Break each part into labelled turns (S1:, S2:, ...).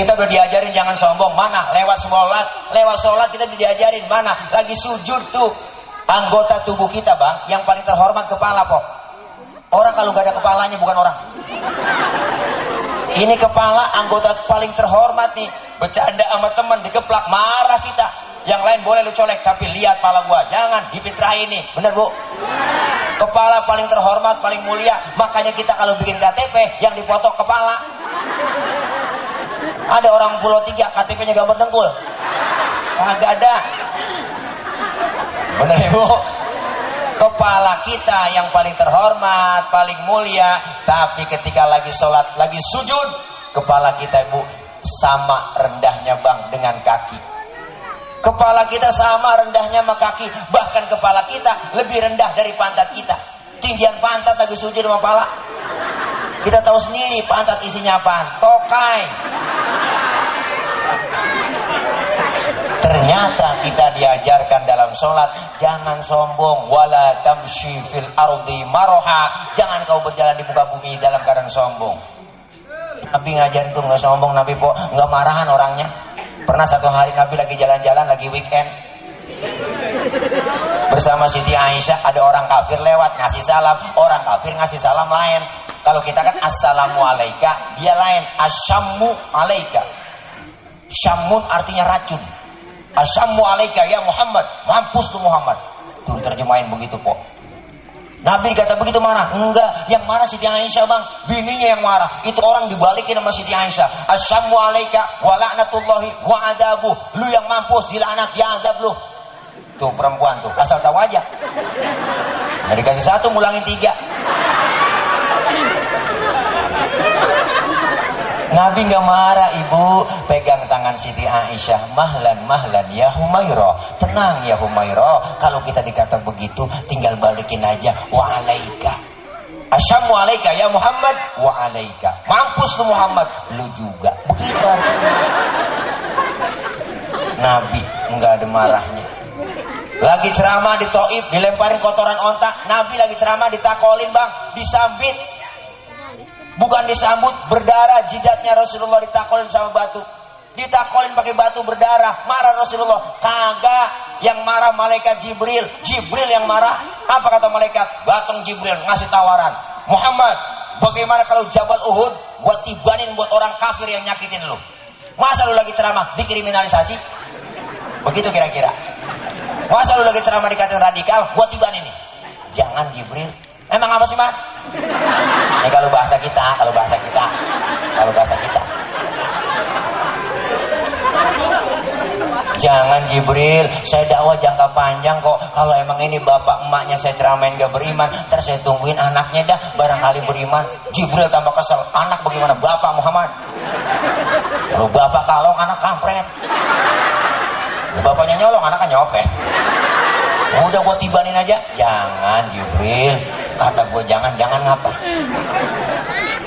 S1: Kita udah diajarin jangan sombong. Mana? Lewat sholat. Lewat sholat kita udah diajarin. Mana? Lagi sujud tuh. Anggota tubuh kita bang. Yang paling terhormat kepala kok. Orang kalau gak ada kepalanya bukan orang. Ini kepala anggota paling terhormat nih. Bercanda sama teman digeplak marah kita. Yang lain boleh lu colek tapi lihat kepala gua. Jangan dipitrahin nih. Bener bu? Kepala paling terhormat, paling mulia. Makanya kita kalau bikin KTP yang dipotong kepala. Ada orang pulau tiga KTP-nya gambar dengkul. Kagak ada. Bener ya? Kepala kita yang paling terhormat, paling mulia. Tapi ketika lagi sholat, lagi sujud. Kepala kita ibu sama rendahnya bang dengan kaki. Kepala kita sama rendahnya sama kaki. Bahkan kepala kita lebih rendah dari pantat kita. Tinggian pantat lagi sujud sama kepala. Kita tahu sendiri pantat isinya apa? Tokai. Ternyata kita diajarkan dalam sholat jangan sombong wala tamshi fil ardi maroha. Jangan kau berjalan di muka bumi dalam keadaan sombong. Nabi ngajarin tuh nggak sombong Nabi kok nggak marahan orangnya. Pernah satu hari Nabi lagi jalan-jalan lagi weekend. Bersama Siti Aisyah ada orang kafir lewat ngasih salam. Orang kafir ngasih salam lain. Kalau kita kan assalamu alaika dia lain asyammu alaika. Syamun artinya racun asyammu alaika ya Muhammad mampus tuh Muhammad tuh diterjemahin begitu kok Nabi kata begitu marah? Enggak, yang marah Siti Aisyah bang, bininya yang marah. Itu orang dibalikin sama Siti Aisyah. Assalamu alaika wa la'natullahi wa adabu. Lu yang mampus, dilaknat, ya adab lu. Tuh perempuan tuh, asal tahu aja. Nah, dikasih satu, mulangin tiga. Nabi nggak marah ibu. Pegang tangan Siti Aisyah. Mahlan mahlan ya Humairo tenang ya Humairo kalau kita dikata begitu tinggal balikin aja. Wa alaika. Asyamu alaika ya Muhammad. Wa alaika. Mampus lu Muhammad. Lu juga. Begitu Nabi nggak ada marahnya. Lagi ceramah di Toib dilemparin kotoran ontak. Nabi lagi ceramah ditakolin bang. Disambit bukan disambut berdarah jidatnya Rasulullah ditakolin sama batu. Ditakolin pakai batu berdarah marah Rasulullah. Kagak yang marah malaikat Jibril. Jibril yang marah? Apa kata malaikat? Batang Jibril ngasih tawaran. Muhammad bagaimana kalau Jabal Uhud buat tibanin buat orang kafir yang nyakitin lu? Masa lu lagi ceramah? Dikriminalisasi begitu kira-kira. Masa lu lagi ceramah dikatain radikal? Buat tibanin nih jangan Jibril. Emang apa sih mas ini kalau bahasa kita, kalau bahasa kita, kalau bahasa kita. Jangan Jibril, saya dakwah jangka panjang kok. Kalau emang ini bapak emaknya saya ceramain gak beriman, terus saya tungguin anaknya dah barangkali beriman. Jibril tambah kesel, anak bagaimana? Bapak Muhammad. Kalau bapak kalong, anak kampret. Bapaknya nyolong, anak kan nyopet. Udah buat tibanin aja. Jangan Jibril. Kata gue jangan, jangan ngapa.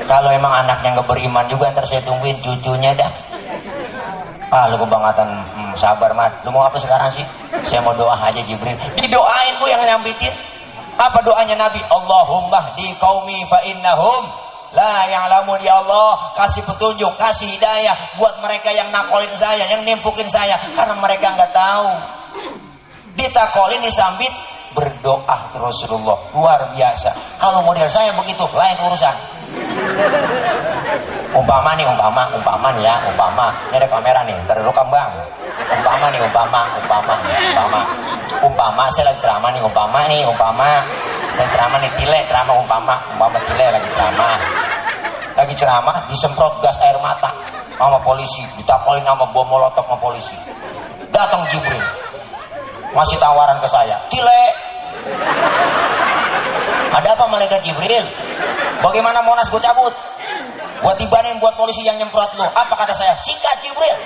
S1: Kalau emang anaknya nggak beriman juga ntar saya tungguin cucunya dah. Ah lu kebangetan hmm, sabar mat. Lu mau apa sekarang sih? Saya mau doa aja Jibril. Didoain gue yang nyambitin. Apa doanya Nabi? Allahumma di kaumi fa innahum La yang lamun ya Allah kasih petunjuk, kasih hidayah buat mereka yang nakolin saya, yang nimpukin saya karena mereka nggak tahu. Ditakolin disambit berdoa terus Rasulullah luar biasa. Kalau model saya begitu lain urusan. Umpama nih, umpama, umpama nih ya, umpama. Ini ada kamera nih, ntar dulu bang. Umpama nih, umpama, umpama, umpama. Umpama, saya lagi ceramah nih, umpama nih, umpama. Saya ceramah nih, tile, ceramah, umpama. Umpama tile lagi ceramah. Lagi ceramah, disemprot gas air mata sama polisi. Ditakolin sama bom molotov sama polisi. Datang Jibril. Masih tawaran ke saya. Tile. Ada apa malaikat Jibril? Bagaimana Monas gue cabut? Buat tibanin buat polisi yang nyemprot lo. Apa kata saya? Sikat Jibril.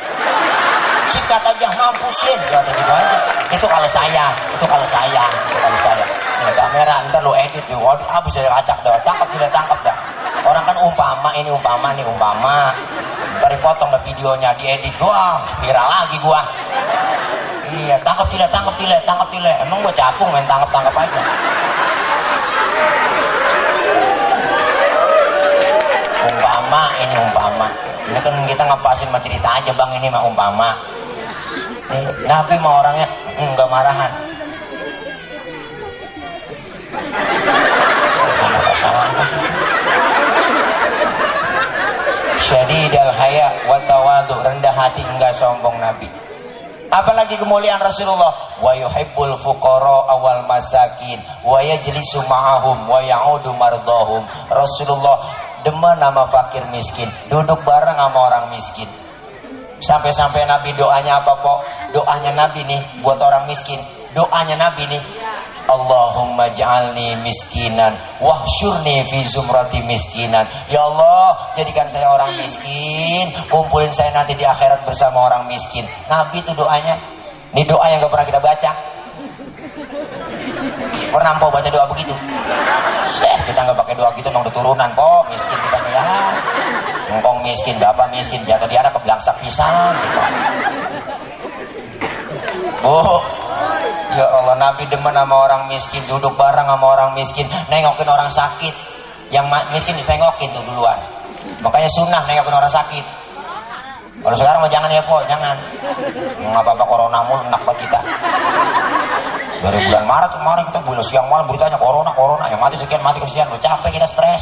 S1: Sikat aja mampusin. Gitu aja. Itu kalau saya. Itu kalau saya. Itu kalau saya. Ini kamera ntar lo edit nih. Waduh habis saya acak dah. Tangkap tidak tangkap dah. Orang kan umpama ini umpama ini umpama. Ntar dipotong dah videonya diedit. Wah viral lagi gua. Iya, tangkap tidak, tangkap tidak, tangkap tidak. Emang gua capung main tangkap-tangkap aja. Umpama, ini umpama. ini kan kita ngepasin sama cerita aja bang ini mah umpama nih, Nabi mah orangnya enggak marahan syadidal haya wa tawadu rendah hati enggak sombong Nabi apalagi kemuliaan Rasulullah. Wa yuhibbul fuqara awal masakin. Wa yajlisu ma'ahum wa ya'udu mardahum. Rasulullah demen nama fakir miskin. Duduk bareng sama orang miskin. Sampai-sampai Nabi doanya apa kok doanya Nabi nih buat orang miskin. Doanya Nabi nih Allahumma ja'alni miskinan wahsyurni fi zumrati miskinan. Ya Allah jadikan saya orang miskin kumpulin saya nanti di akhirat bersama orang miskin. Nabi itu doanya ini doa yang gak pernah kita baca. Pernah mau baca doa begitu? Seh, kita nggak pakai doa gitu nong turunan kok miskin kita ya. Ngkong miskin bapak miskin jatuh di anak kebelangsak pisang gitu. Oh, Ya Allah, Nabi demen sama orang miskin, duduk bareng sama orang miskin, nengokin orang sakit. Yang miskin ditengokin tuh duluan. Makanya sunnah nengokin orang sakit. Kalau sekarang jangan ya kok, jangan. Nggak apa-apa corona mulu enak buat kita. Dari bulan Maret kemarin kita bulan siang malam beritanya corona, corona. Yang mati sekian, mati kesian. Udah capek kita stres.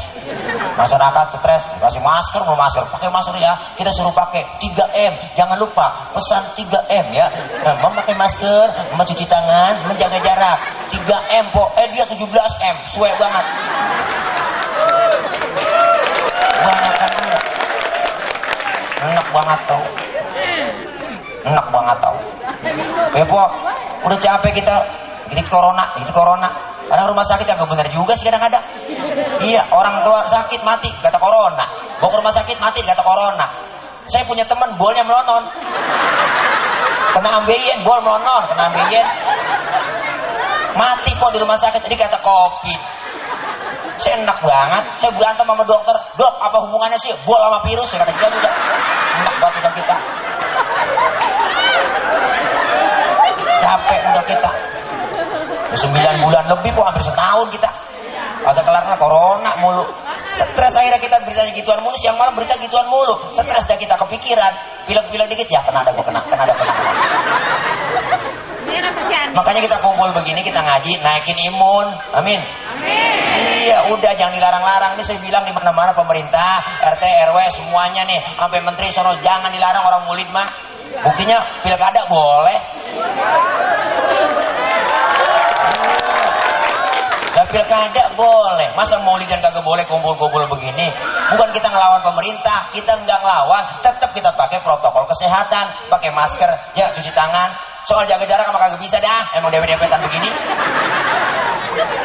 S1: Masyarakat stres. Kasih masker, belum masker. Pakai masker ya. Kita suruh pakai 3M. Jangan lupa pesan 3M ya. Nah, memakai masker, mencuci tangan, menjaga jarak. 3M po. Eh dia 17M. Suwe banget. Banget kan enak banget tau enak banget tau ya po udah capek kita ini corona ini corona. Karena rumah sakit yang benar juga sih kadang-kadang. Iya orang keluar sakit mati kata corona. Bawa ke rumah sakit mati kata corona. Saya punya teman bolnya melonon kena ambeien bol melonon kena ambeien. Mati kok di rumah sakit jadi kata covid saya enak banget. Saya berantem sama dokter. Dok apa hubungannya sih? Bol sama virus saya kata dia juga enak banget udah kita. Capek udah kita sembilan bulan lebih kok hampir setahun kita. Ada kelar corona mulu. Stres akhirnya kita beritanya gituan mulu siang malam berita gituan mulu. Stres dah kita kepikiran. Pilek-pilek dikit ya kena ada gue kena kena ada kena makanya kita kumpul begini kita ngaji naikin imun. Amin. Iya, udah jangan dilarang-larang. Ini saya bilang di mana-mana pemerintah, RT, RW semuanya nih, sampai menteri sono jangan dilarang orang murid mah. Buktinya pilkada boleh. Dan pilkada boleh. Masa maulid dan kagak boleh kumpul-kumpul begini? Bukan kita ngelawan pemerintah, kita nggak ngelawan, tetap kita pakai protokol kesehatan, pakai masker, ya cuci tangan. Soal jaga jarak sama kagak bisa dah, emang dempet-dempetan begini.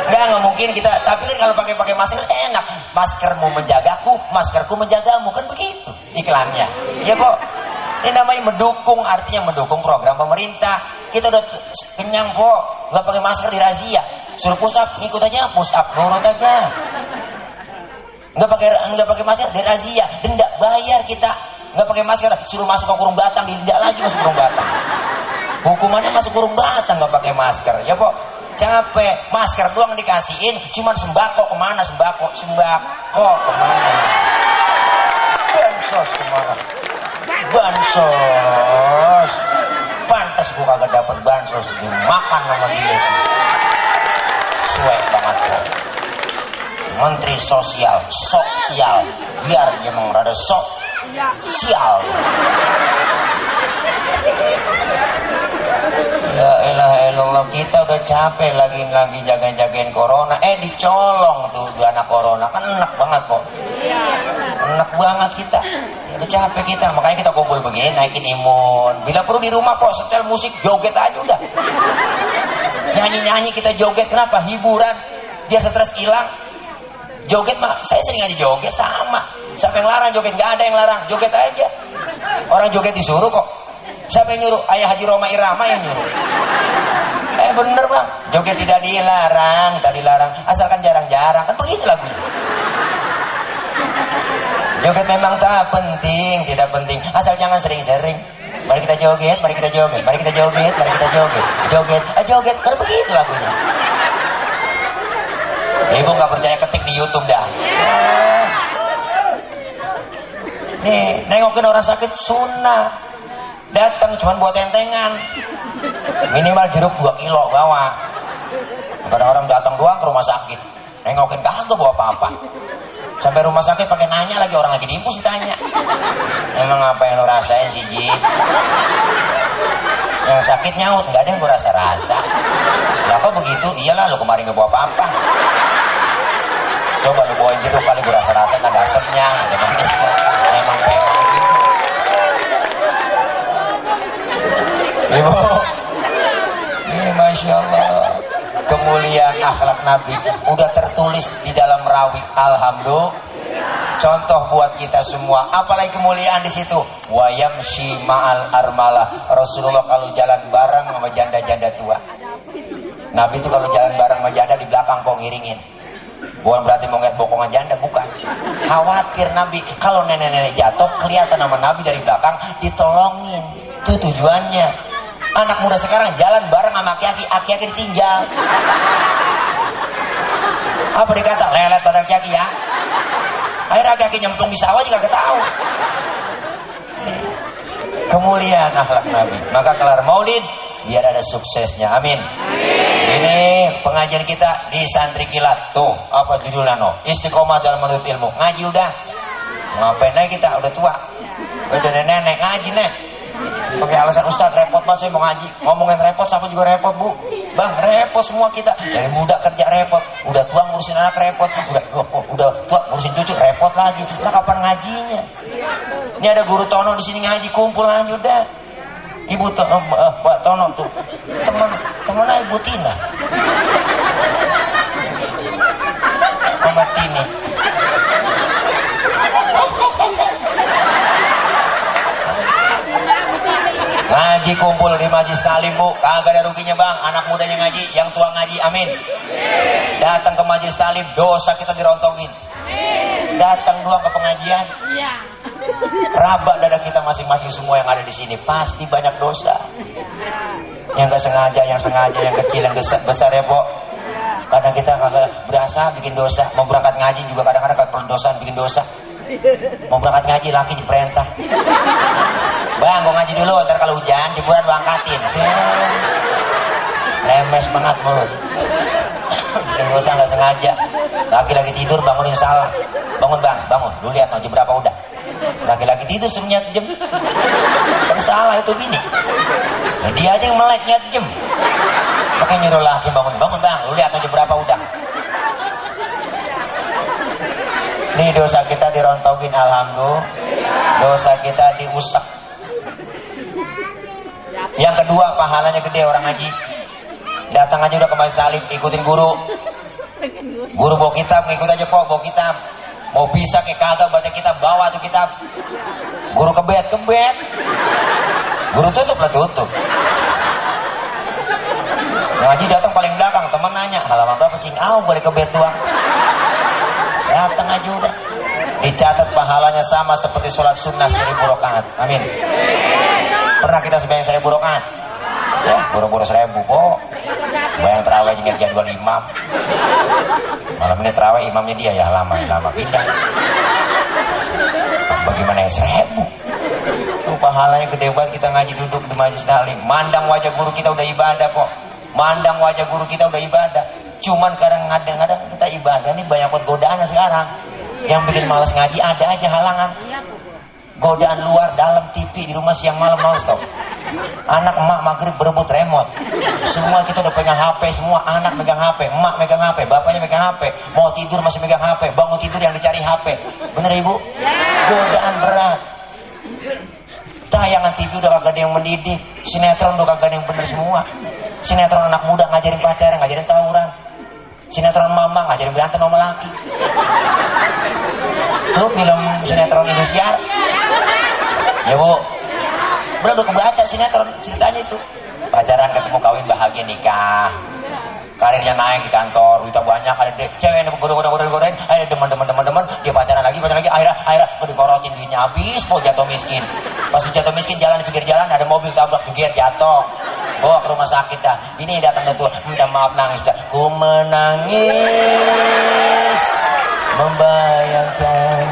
S1: Enggak, nggak mungkin kita. Tapi kan kalau pakai pakai masker enak. Maskermu menjagaku, maskerku menjagamu kan begitu iklannya. Iya kok. Ini namanya mendukung, artinya mendukung program pemerintah. Kita udah kenyang kok, nggak pakai masker di razia. Suruh push up, ikut aja push up, nurut aja. Nggak pakai nggak pakai masker di razia, denda bayar kita. Nggak pakai masker, suruh masuk ke kurung batang, tidak lagi masuk kurung batang. Hukumannya masuk kurung batang nggak pakai masker, ya kok capek. Masker doang dikasihin cuman sembako ke mana sembako sembako ke mana? Bansos ke mana? Bansos. Pantas gua kagak dapet bansos dimakan sama dia suwe banget kok menteri sosial sosial biar dia emang rada sok sial Ya elah elah kita udah capek lagi lagi jaga-jagain corona. Eh dicolong tuh dua anak corona kan enak banget kok. Enak banget kita. Ya, udah capek kita makanya kita kumpul begini naikin imun. Bila perlu di rumah kok setel musik joget aja udah. Nyanyi-nyanyi kita joget kenapa? Hiburan biar stres hilang. Joget mah saya sering aja joget sama. Siapa yang larang joget? Gak ada yang larang. Joget aja. Orang joget disuruh kok. Siapa yang nyuruh? Ayah Haji Roma Irama yang nyuruh. Eh bener bang, joget tidak dilarang, tidak dilarang, asalkan jarang-jarang. Kan begitu lagunya. Joget memang tak penting, tidak penting, asal jangan sering-sering. Mari kita joget, mari kita joget, mari kita joget, mari kita joget, joget, ah joget, kan begitu lagunya. Ibu nggak percaya ketik di YouTube dah. nih nengokin orang sakit sunnah. Datang cuma buat tentengan. Minimal jeruk 2 kilo bawa. Kadang orang datang doang ke rumah sakit. Nengokin kagak bawa apa-apa sampai rumah sakit pakai nanya lagi orang lagi diimpus ditanya emang apa yang lo rasain sih Ji? Yang sakit nyaut nggak ada yang gue rasa-rasa. Kenapa begitu? Iyalah lo kemarin gak bawa apa-apa. Coba lu bawain jeruk kali gue rasa-rasa ada asapnya. Ada emang pengen Ibu, ini Masya Allah kemuliaan akhlak Nabi udah tertulis di dalam rawi Alhamdulillah. Contoh buat kita semua apalagi kemuliaan di situ. Wayam ma'al armalah. Rasulullah kalau jalan bareng sama janda-janda tua. Nabi itu kalau jalan bareng sama janda di belakang kok ngiringin. Bukan berarti mau ngeliat bokongan janda bukan. Khawatir Nabi kalau nenek-nenek jatuh kelihatan nama Nabi dari belakang ditolongin. Itu tujuannya anak muda sekarang jalan bareng sama aki-aki aki-aki apa dikata? Lelet pada aki-aki ya. Akhirnya aki-aki nyemplung di sawah juga ketahu kemuliaan akhlak Nabi. Maka kelar maulid biar ada suksesnya. Amin, ini pengajian kita di santri kilat. Tuh apa judulnya no istiqomah dalam menurut ilmu. Ngaji udah? Ngapain aja kita? Udah tua. Udah nenek ngaji nek pakai alasan ustad repot mas saya mau ngaji. Ngomongin repot siapa juga repot bu. Bang repot semua kita. Dari muda kerja repot udah tua ngurusin anak repot udah udah tua ngurusin cucu repot lagi. Lah kapan ngajinya? Ini ada guru Tono di sini ngaji kumpul ngaji udah Ibu Tono, uh, Pak Tono tuh. Teman teman Ibu Tina. Mama Tini Ngaji kumpul di majlis talim bu, kagak ada ruginya bang. Anak mudanya ngaji, yang tua ngaji, amin. Datang ke majlis talim, dosa kita dirontongin. Datang doang ke pengajian. Iya. Rabak dada kita masing-masing semua yang ada di sini, pasti banyak dosa. Yang gak sengaja, yang sengaja, yang kecil, yang besar, besar ya po. Kadang kita kagak berasa bikin dosa. Mau berangkat ngaji juga kadang-kadang kalau dosa bikin dosa. Mau berangkat ngaji laki diperintah. Bang, gue ngaji dulu, ntar kalau hujan di bulan lu angkatin. Lemes banget mulut. Bikin dosa nggak sengaja. Laki-laki tidur bangunin salah. Bangun bang, bangun. Lu lihat aja berapa udah. Laki-laki tidur nyat jam. Kan salah itu bini. Nah, dia aja yang melek nyat jam. Makanya nyuruh laki bangun, bangun bang. Lu lihat aja berapa udah. Ini dosa kita dirontogin alhamdulillah. Dosa kita diusap yang kedua pahalanya gede orang ngaji. Datang aja udah ke masjid salim, ikutin guru. Guru bawa kitab, ngikut aja kok bawa kitab. Mau bisa kayak kagak baca kitab, bawa tuh kitab. Guru kebet, kebet. Guru tutup lah tutup. Ngaji datang paling belakang, teman nanya, halaman berapa cing? Ah, boleh kebet doang. Datang aja udah. Dicatat pahalanya sama seperti sholat sunnah seribu rakaat. Amin. Pernah kita sebanyak seribu rokat? Ya, buru-buru seribu kok. Bayang terawih juga jadwal imam. Malam ini terawih imamnya dia ya lama lama pindah. Bagaimana ya seribu? Tuh pahalanya gede banget kita ngaji duduk di majlis taklim. Mandang wajah guru kita udah ibadah kok. Mandang wajah guru kita udah ibadah. Cuman kadang kadang-kadang kita ibadah nih banyak buat godaan sekarang. Yang bikin malas ngaji ada aja halangan godaan luar dalam TV di rumah siang malam mau stop anak emak maghrib berebut remote. Semua kita udah pegang HP semua anak megang HP emak megang HP bapaknya megang HP mau tidur masih megang HP bangun tidur yang dicari HP bener ibu? Godaan berat. Tayangan TV udah kagak ada yang mendidik sinetron udah kagak ada yang bener semua. Sinetron anak muda ngajarin pacaran ngajarin tawuran. Sinetron mama ngajarin berantem sama laki. Lu film sinetron Indonesia bu belum kebaca sinetron ceritanya itu. Pacaran ketemu kawin bahagia nikah. Karirnya naik di kantor duitnya banyak ada deh cewek yang goda goda goda godain ada demen dia pacaran lagi pacaran lagi akhirnya akhirnya diporotin duitnya habis mau jatuh miskin. Pas jatuh miskin jalan di pinggir jalan ada mobil tabrak juga jatuh. Bawa ke rumah sakit dah. Ini datang tuh minta maaf nangis dah. Ku menangis membayangkan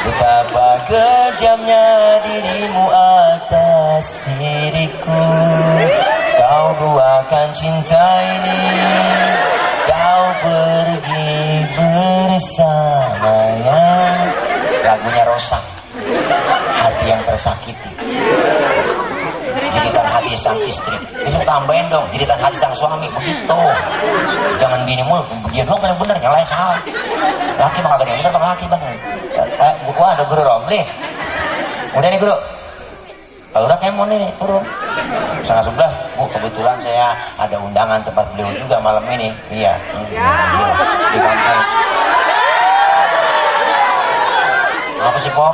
S1: betapa kejam Tajamnya dirimu atas diriku. Kau duakan cinta ini. Kau pergi bersamanya. Lagunya Rosak. Hati yang tersakiti. Jadikan hati sang istri. Itu tambahin dong. Jadikan hati sang suami. Begitu. Jangan bini mulu. Dia dong yang bener yang lain salah. Laki mah kagak yang bener. Laki bang eh, buku ada guru romli udah nih guru. Kalau udah kayak mau nih turun. Setengah sebelas bu kebetulan saya ada undangan tempat beliau juga malam ini. Iya. Hmm, di kantor apa sih po?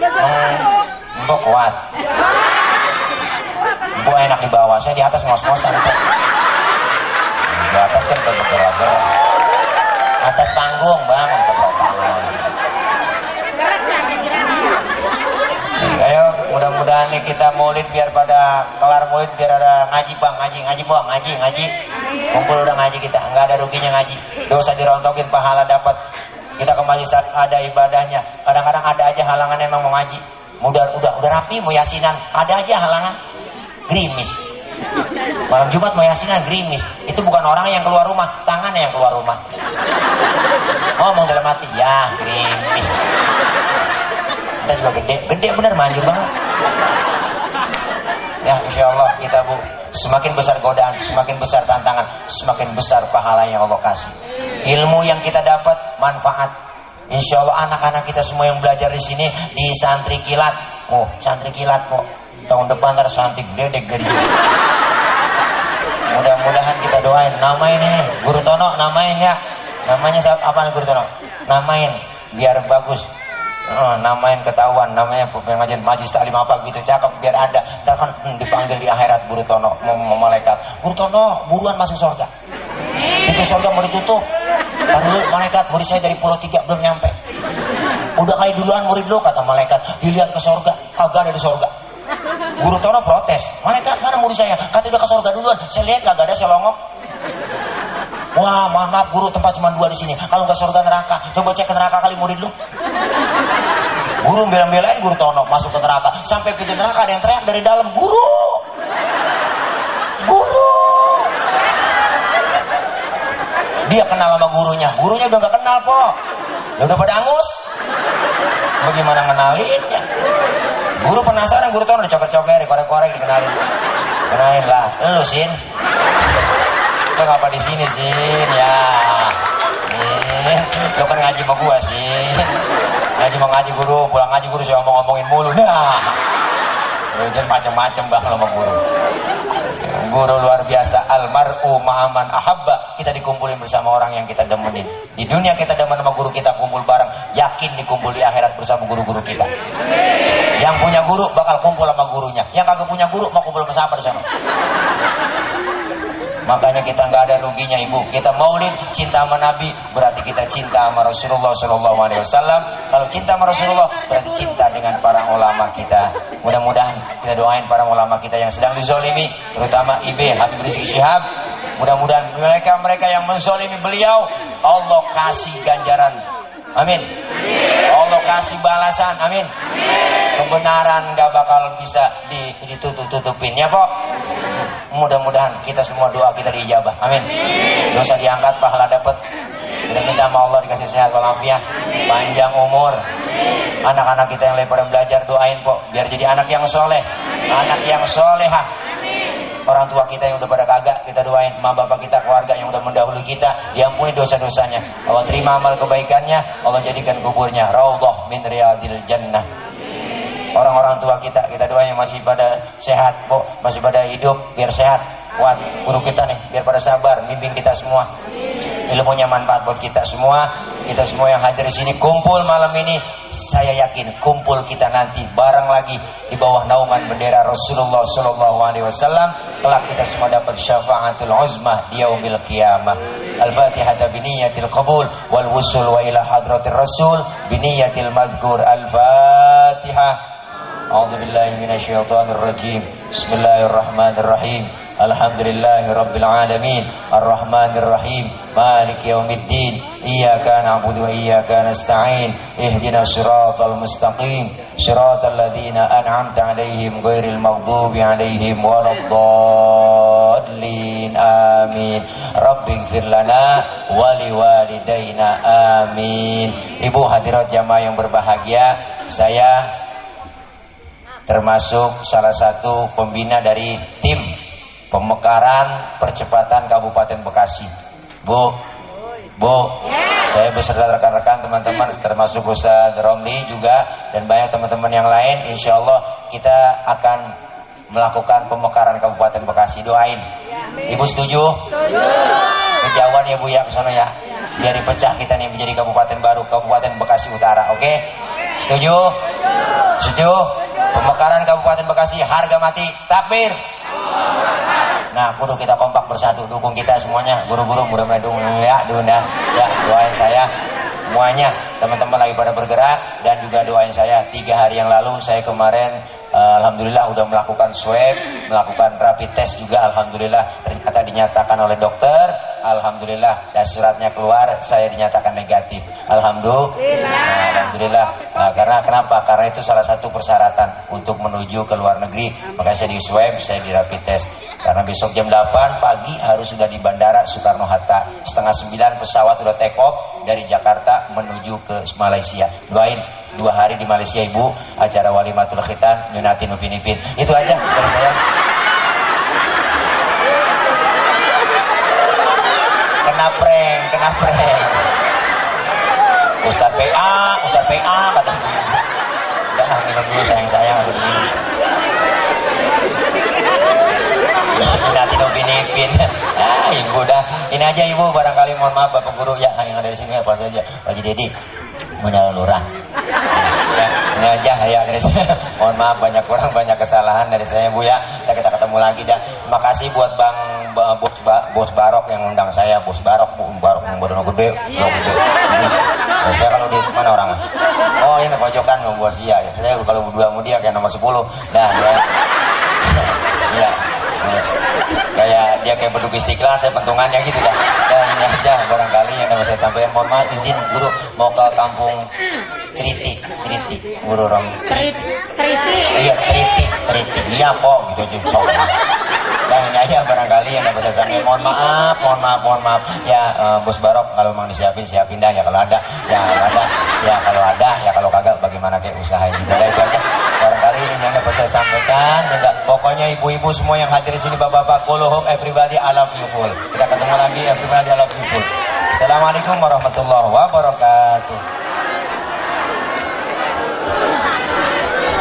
S1: Hmm, Mbok kuat. Mbok enak di bawah, saya di atas ngos-ngosan. Di atas kan bergerak-gerak. Atas panggung bang, tepuk tangan. Ayo mudah-mudahan nih kita maulid biar pada kelar maulid biar ada ngaji bang. Ngaji ngaji bang. Ngaji ngaji. Kumpul udah ngaji kita. Nggak ada ruginya ngaji. Dosa dirontokin pahala dapat. Kita kembali saat ada ibadahnya. Kadang-kadang ada aja halangan emang mau ngaji. Udah udah udah rapi mau yasinan. Ada aja halangan. Grimis malam Jumat mau yasinan grimis itu bukan orang yang keluar rumah tangannya yang keluar rumah. Ngomong dalam hati ya grimis kita juga gede gede bener manjur banget ya insya Allah kita bu semakin besar godaan semakin besar tantangan semakin besar pahala yang Allah kasih ilmu yang kita dapat manfaat Insya Allah anak-anak kita semua yang belajar di sini di santri kilat. Oh, santri kilat kok. Tahun depan ada santri dari sini. Mudah-mudahan kita doain. Namain ini Guru Tono, namain ya. Namanya siapa? Apa Guru Tono? Namain biar bagus. Oh, namain ketahuan, namanya pengajian majlis taklim apa gitu cakep biar ada. Ntar kan hmm, dipanggil di akhirat Guru Tono, mau, malaikat. Guru Tono, buruan masuk surga. Pintu surga mau ditutup. Dulu malaikat murid saya dari pulau tiga belum nyampe. Udah kayak duluan murid lo kata malaikat. Dilihat ke surga, kagak ada di surga. Guru Tono protes. Malaikat mana murid saya? Kata udah ke surga duluan. Saya lihat kagak ada selongok. Wah, maaf, maaf guru tempat cuma dua di sini. Kalau nggak surga neraka, coba cek ke neraka kali murid lu. Guru bela-belain guru Tono masuk ke neraka. Sampai pintu neraka ada yang teriak dari dalam, guru, guru. Dia kenal sama gurunya. Gurunya udah gak kenal, po. Ya udah pada angus. Bagaimana ya? Guru penasaran, guru tuh udah coker-coker, korek-korek dikenalin. Kenalin lah, lu sin. Lu ngapa di sini sin? Ya. Lu kan ngaji sama gua sin. Ngaji mau ngaji guru, pulang ngaji guru saya ngomong-ngomongin mulu. Nah. Lu jangan macam-macam bang lo sama guru. Guru luar biasa almaru ma'aman ahabba. Kita dikumpulin bersama orang yang kita demenin. Di dunia kita demen sama guru kita kumpul bareng. Yakin dikumpul di akhirat bersama guru-guru kita. Yang punya guru bakal kumpul sama gurunya. Yang kagak punya guru mau kumpul sama di sana Makanya kita nggak ada ruginya ibu. Kita maulid cinta sama Nabi berarti kita cinta sama Rasulullah Shallallahu Alaihi Wasallam. Kalau cinta sama Rasulullah berarti cinta dengan para ulama kita. Mudah-mudahan kita doain para ulama kita yang sedang dizolimi, terutama IB Habib Rizik Syihab. Mudah-mudahan mereka mereka yang menzolimi beliau Allah kasih ganjaran. Amin. Allah kasih balasan. Amin. Kebenaran nggak bakal bisa ditutup-tutupin ya kok mudah-mudahan kita semua doa kita diijabah. Amin. Dosa diangkat pahala dapat kita minta sama Allah dikasih sehat walafiat. Panjang umur. Anak-anak kita yang lebar belajar doain kok biar jadi anak yang soleh. Anak yang solehah. Orang tua kita yang udah pada kagak kita doain. Mama bapak kita keluarga yang udah mendahului kita diampuni dosa-dosanya. Allah terima amal kebaikannya. Allah jadikan kuburnya. Raudhah min riyadil jannah orang-orang tua kita kita doain masih pada sehat kok masih pada hidup biar sehat. Kuat guru kita nih biar pada sabar bimbing kita semua. Ilmunya manfaat buat kita semua. Kita semua yang hadir di sini kumpul malam ini. Saya yakin kumpul kita nanti bareng lagi di bawah naungan bendera Rasulullah Shallallahu Alaihi Wasallam. Kelak kita semua dapat syafaatul uzmah di yaumil qiyamah. Al-fatihah biniyatil qabul wal wusul wa ila hadratir rasul biniyatil madkur al-fatihah أعوذ بالله من الشيطان الرجيم بسم الله الرحمن الرحيم الحمد لله رب العالمين الرحمن الرحيم مالك يوم الدين إياك نعبد وإياك نستعين اهدنا الصراط المستقيم صراط الذين أنعمت عليهم غير المغضوب عليهم ولا الضالين آمين رب اغفر لنا ولوالدينا آمين Ibu hadirat jamaah yang berbahagia saya termasuk salah satu pembina dari tim pemekaran percepatan Kabupaten Bekasi. Bu Bu, saya beserta rekan-rekan teman-teman termasuk Ustaz Romli juga dan banyak teman-teman yang lain insya Allah kita akan melakukan pemekaran Kabupaten Bekasi. Doain. Ibu setuju? Setuju. Kejauhan ya Bu ya ke sana ya. Biar dipecah kita nih menjadi kabupaten baru Kabupaten Bekasi Utara oke? Setuju? Setuju? Pemekaran Kabupaten Bekasi harga mati takbir Nah, kudu kita kompak bersatu, dukung kita semuanya. Buru-buru mudah-mudahan dukung ya, Duna. Ya, doain saya semuanya. Teman-teman lagi pada bergerak dan juga doain saya. Tiga hari yang lalu saya kemarin uh, Alhamdulillah udah melakukan swab, melakukan rapid test juga Alhamdulillah ternyata dinyatakan oleh dokter Alhamdulillah dan suratnya keluar saya dinyatakan negatif. Alhamdulillah. Alhamdulillah. Nah, karena kenapa? karena itu salah satu persyaratan untuk menuju ke luar negeri. Makanya saya di swab, saya di rapid test. Karena besok jam 8 pagi harus sudah di Bandara Soekarno-Hatta setengah 9 pesawat sudah take off dari Jakarta menuju ke Malaysia. Doain dua hari di Malaysia ibu. Acara walimatul khitan nyunatin upin ipin itu aja dari saya kena prank kena prank Ustaz PA Ustaz PA kata udah minum dulu sayang sayang aku minum nyunatin upin ipin ah ibu dah. Ini aja ibu. Barangkali mohon maaf bapak guru. Ya yang ada di sini apa saja. Pak Dedi menyala lurah. Ya, ini aja ya dari saya. Mohon maaf banyak kurang banyak kesalahan dari saya Bu ya. Kita, ketemu lagi dah terima kasih buat Bang bos bos Barok yang undang saya bos Barok Bu Barok yang gede yang gede. Nah, saya kalau di mana orang? Oh ini pojokan bos. Iya ya. saya kalau berdua sama dia kayak nomor 10 nah ya ya kayak dia kayak berduk istiqlal saya pentungannya gitu dah dan ini aja barangkali yang dapat saya sampaikan. Mohon maaf izin guru mau ke kampung Triti Triti guru rom
S2: Triti
S1: iya Triti Triti. Iya po gitu aja ini aja barangkali yang dapat saya sampaikan. Mohon maaf mohon maaf mohon maaf. Ya uh, bos Barok kalau memang disiapin siapin dah. Ya kalau ada ya ada. Ya kalau ada ya kalau kagak bagaimana kayak usaha juga itu aja. Barangkali ini yang dapat saya sampaikan. Enggak pokoknya ibu-ibu semua yang hadir di sini bapak-bapak kuluhum everybody I love you full. Kita ketemu lagi everybody I love you full. Assalamualaikum warahmatullahi wabarakatuh